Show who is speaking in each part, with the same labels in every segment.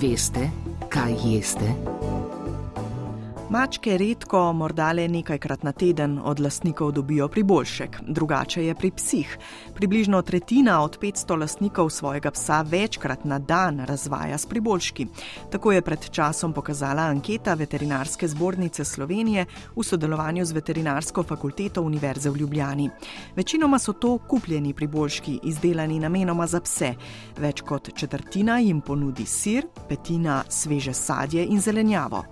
Speaker 1: Veste, kaj jeste?
Speaker 2: Mačke redko, morda le nekajkrat na teden, od lastnikov dobijo priboljšek. Drugače je pri psih. Približno tretjina od 500 lastnikov svojega psa večkrat na dan razvaja s priboljški. Tako je pred časom pokazala anketa Veterinarske zbornice Slovenije v sodelovanju z Veterinarsko fakulteto Univerze v Ljubljani. Večinoma so to kupljeni priboljški, izdelani namenoma za pse. Več kot četrtina jim ponudi sir, petina sveže sadje in zelenjavo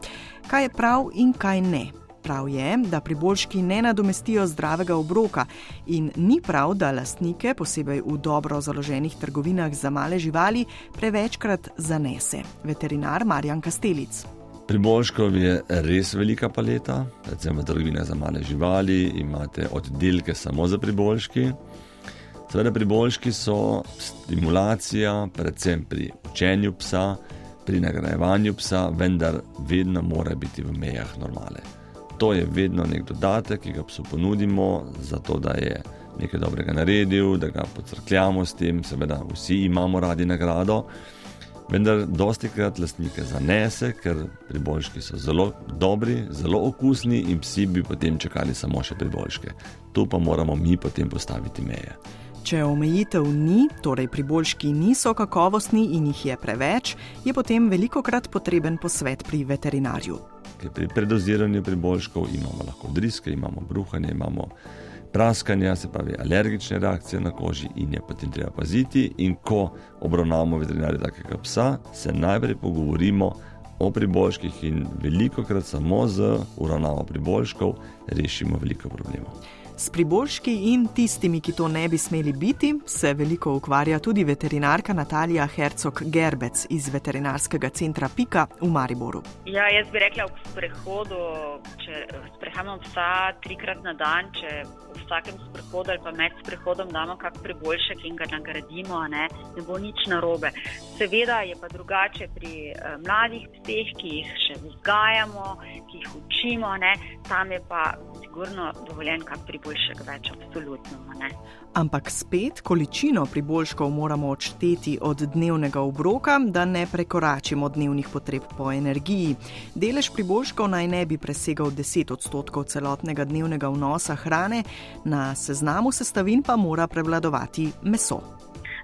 Speaker 2: kaj je prav in kaj ne. Prav je, da priboljški ne nadomestijo zdravega obroka in ni prav, da lastnike, posebej v dobro založenih trgovinah za male živali, prevečkrat zanese. Veterinar Marjan Kastelic.
Speaker 3: Priboljškov je res velika paleta, recimo trgovine za male živali, imate oddelke samo za priboljški. Seveda, priboljški so stimulacija, predvsem pri učenju psa pri nagrajevanju psa, vendar vedno mora biti v mejah normale. To je vedno nek dodatek, ki ga psu ponudimo, zato da je nekaj dobrega naredil, da ga podcrkljamo s tem, seveda vsi imamo radi nagrado. Vendar dosti krat lastnike zanese, ker priboljški so zelo dobri, zelo okusni in psi bi potem čakali samo še priboljške. Tu pa moramo mi potem postaviti meje.
Speaker 2: Če omejitev ni, torej priboljški niso kakovostni in jih je preveč, je potem veliko krat potreben posvet pri veterinarju.
Speaker 3: Pri predoziranju priboljškov imamo lahko driske, imamo bruhanje, imamo praskanje, se pravi alergične reakcije na koži in je potem treba paziti. In ko obravnavamo veterinarja takega psa, se najprej pogovorimo o priboljških in veliko krat samo z uravnavo priboljškov rešimo veliko problemov.
Speaker 2: S priboljški in tistimi, ki to ne bi smeli biti, se veliko ukvarja tudi veterinarka Natalija Hercog Gerbec iz veterinarskega centra Pika v Mariboru.
Speaker 4: Ja, jaz bi rekla, v sprehodu, če sprehajamo psa trikrat na dan, če v vsakem sprehodu ali pa med sprehodom damo kak priboljšek in ga nagradimo, ne, ne bo nič narobe. Seveda je pa drugače pri uh, mladih psih, ki jih še vzgajamo, ki jih učimo, ne, tam je pa sigurno dovoljen kak priboljšek več, absolutno. Ne.
Speaker 2: Ampak spet količino priboljškov moramo odšteti od dnevnega obroka, da ne prekoračimo dnevnih potreb po energiji. Delež priboljškov naj ne bi presegal 10 odstotkov celotnega dnevnega vnosa hrane, na seznamu sestavin pa mora prevladovati meso.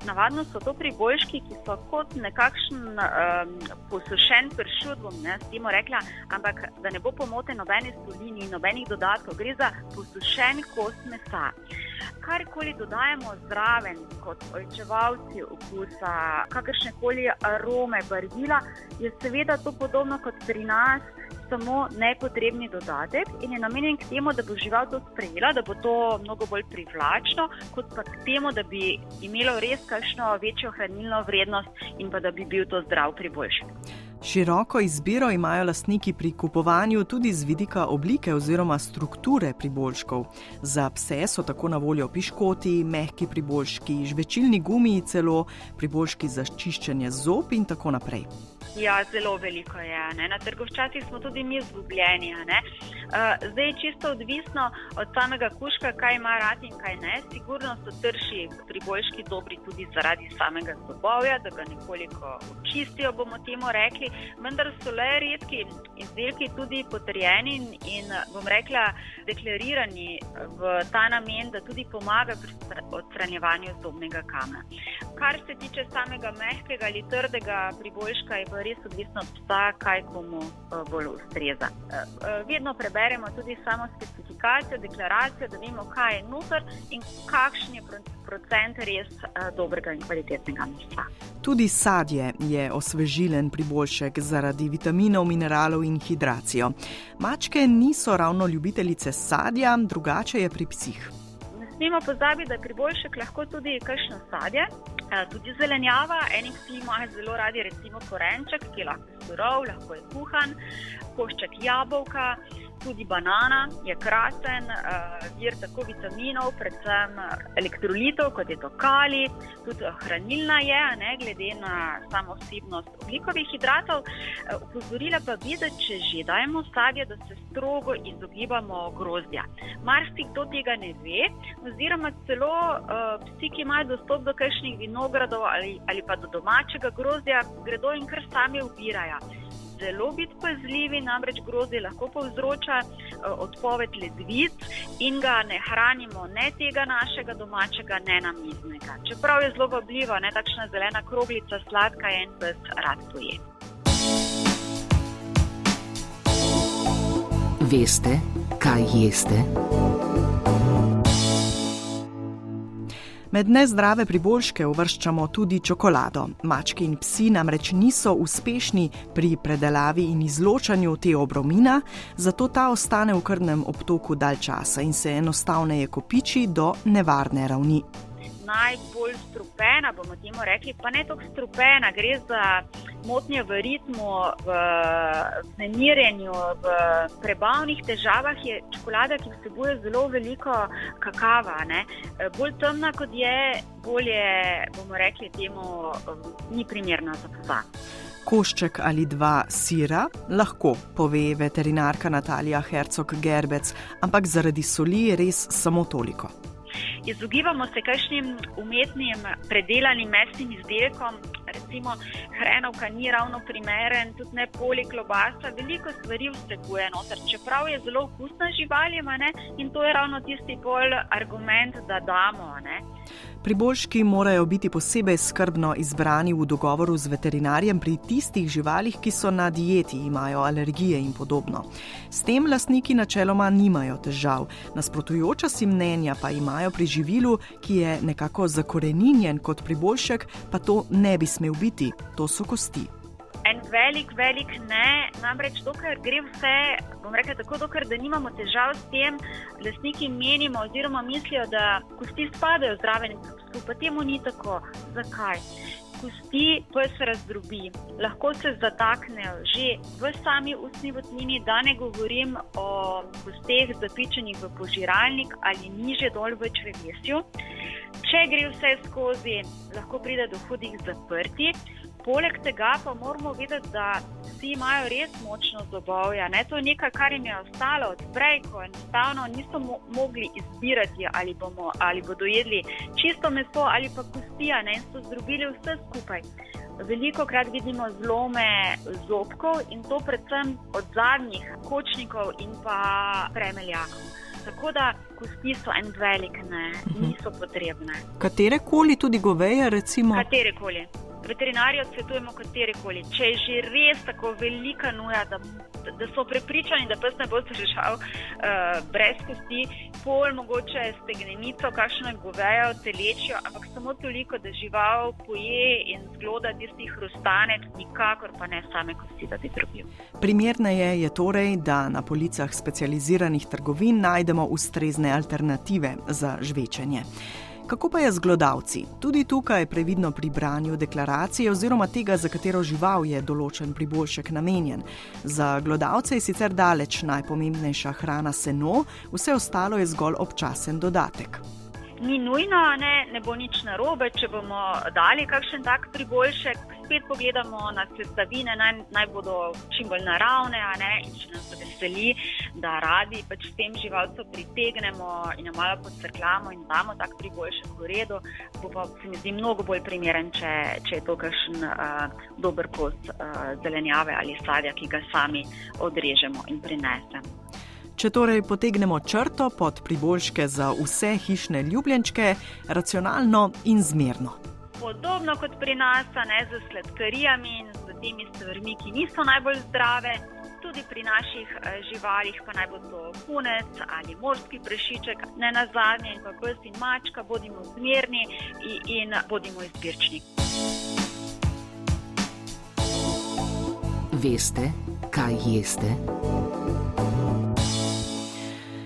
Speaker 4: Navadno so to priboljški, ki so kot nekakšen um, posušen pršut, bom jaz temu rekla, ampak da ne bo pomote nobene solini in nobenih dodatkov, gre za posušen kost mesa. Karkoli dodajemo zraven, kot očevalci okusa, kakršne koli arome, barvila, je seveda to podobno kot pri nas samo nepotrebni dodatek in je namenjen k temu, da bo žival to sprejela, da bo to mnogo bolj privlačno, kot pa k temu, da bi imelo res kakšno večjo hranilno vrednost in pa da bi bil to zdrav priboljšek.
Speaker 2: Široko izbiro imajo lastniki pri kupovanju tudi z vidika oblike oziroma strukture priboljškov. Za pse so tako na voljo piškoti, mehki priboljški, žvečilni gumiji, celo priboljški za čiščenje zob in tako naprej.
Speaker 4: Ja, zelo veliko je. Ne? Na trgovčasih smo tudi mi izgubljeni. Uh, zdaj je čisto odvisno od samega kuška, kaj ima rad in kaj ne. Sigurno so trši priboljški dobri tudi zaradi samega zobovja, da ga nekoliko očistijo, bomo temu rekli. Vendar so le redki izdelki tudi potrjeni in, in bom rekla, deklarirani v ta namen, da tudi pomaga pri odstranjevanju zobnega kamna. Kar se tiče samega mehkega ali trdega priboljška, je pa res odvisno od psa, kaj komu eh, bolj ustreza. Eh, eh, vedno preberemo tudi samo specifikacijo, deklaracijo, da vemo, kaj je noter in kakšen je procent res dobrega in kvalitetnega mesa.
Speaker 2: Tudi sadje je osvežilen priboljšek zaradi vitaminov, mineralov in hidracijo. Mačke niso ravno ljubitelice sadja, drugače je pri psih.
Speaker 4: Ne smemo pozabiti, da je priboljšek lahko tudi kakšno sadje, tudi zelenjava, eni psi imajo zelo radi, recimo korenček, ki je lahko surov, lahko je kuhan, košček jabolka. Tudi banana je krasen uh, vir tako vitaminov, predvsem elektrolitov, kot je to kali, tudi hranilna je, ne glede na samo vsebnost oglikovih hidratov. Uh, upozorila pa bi, da če že dajemo sadje, da se strogo izogibamo grozdja. Marsikdo tega ne ve, oziroma celo uh, psi, ki imajo dostop do kakšnih vinogradov ali, ali pa do domačega grozdja, gredo in kar sami ubirajo zelo biti pazljivi, namreč grozdje lahko povzroča uh, odpoved ledvic in ga ne hranimo ne tega našega domačega, ne namiznega. Čeprav je zelo vabljiva, ne takšna zelena kroglica, sladka in pes rad poje.
Speaker 1: Veste, kaj jeste?
Speaker 2: Med nezdrave priboljške uvrščamo tudi čokolado. Mački in psi namreč niso uspešni pri predelavi in izločanju te obromina, zato ta ostane v krvnem obtoku dalj časa in se enostavneje kopiči do nevarne ravni
Speaker 4: najbolj strupena, bomo temu rekli, pa ne toliko strupena, gre za motnje v ritmu, v znemirenju, v prebavnih težavah, je čokolada, ki vsebuje zelo veliko kakava. Ne? Bolj temna kot je, bolje bomo rekli temu, ni primerna za psa.
Speaker 2: Košček ali dva sira lahko, pove veterinarka Natalija Hercog-Gerbec, ampak zaradi soli je res samo toliko
Speaker 4: izogibamo se kakšnim umetnim predelanim mesnim izdelkom, recimo hrenovka ni ravno primeren, tudi ne poliklobasa, veliko stvari vsebuje noter, čeprav je zelo okusna živalima in to je ravno tisti bolj argument, da damo. Ne.
Speaker 2: Priboljški morajo biti posebej skrbno izbrani v dogovoru z veterinarjem pri tistih živalih, ki so na dieti, imajo alergije in podobno. S tem lastniki načeloma nimajo težav, nasprotujoča si mnenja pa imajo pri živilu, ki je nekako zakoreninjen kot priboljšek, pa to ne bi smel biti, to so kosti.
Speaker 4: En velik, velik ne, namreč dokler gre vse, bom rekel tako, dokler da nimamo težav s tem, lastniki menimo oziroma mislijo, da kosti spadajo zraven in pa temu ni tako. Zakaj? Kosti pes razdrobi, lahko se zataknejo že v sami ustni vodnini, da ne govorim o kosteh zapičenih v požiralnik ali niže dol v črevesju. Če gre vse skozi, lahko pride do hudih zaprti. Poleg tega pa moramo vedeti, da vsi imajo res močno zobovje. To je nekaj, kar jim je ostalo od prej, ko enostavno niso mo mogli izbirati, ali, bomo, ali bodo jedli čisto meso ali pa kostija in so zdrobili vse skupaj. Veliko krat vidimo zlome zobkov in to predvsem od zadnjih kočnikov in pa premeljakov. Tako da kosti so en velik, ne, mhm. niso potrebne.
Speaker 2: Katere koli, tudi goveje, recimo?
Speaker 4: Katere koli veterinarji odsvetujemo katerikoli. Če je že res tako velika nuja, da, da so prepričani, da pes ne bo zdržal uh, brez kosti, pol mogoče stegnenico, kakšno govejo, telečijo, ampak samo toliko, da žival poje in zgloda tisti hrustanec, nikakor pa ne same kosti, da bi drobil.
Speaker 2: Primerneje je torej, da na policah specializiranih trgovin najdemo ustrezne alternative za žvečenje. Kako pa je z glodavci? Tudi tukaj je previdno pri branju deklaracije oziroma tega, za katero žival je določen priboljšek namenjen. Za glodavce je sicer daleč najpomembnejša hrana seno, vse ostalo je zgolj občasen dodatek.
Speaker 4: Ni nujno, ne, ne bo nič narobe, če bomo dali kakšen tak priboljšek, spet pogledamo na sestavine, naj, naj bodo čim bolj naravne, in če nas veseli, da radi pač s tem živalcem pritegnemo in jo malo podcrkljamo in damo tak priboljšek v redu, bo pa se mi zdi mnogo bolj primeren, če, če je to kakšen uh, dober kos uh, zelenjave ali sadja, ki ga sami odrežemo in prinesemo.
Speaker 2: Če torej potegnemo črto pod priboljške za vse hišne ljubljenčke, racionalno in zmerno
Speaker 4: podobno kot pri nas, ne z sladkarijami in z temi stvarmi, ki niso najbolj zdrave. Tudi pri naših eh, živalih, pa naj bo to punec ali morski prešiček, ne na zadnje, in pa pes in mačka, bodimo zmerni in, in bodimo izbirčni.
Speaker 1: Veste, kaj jeste?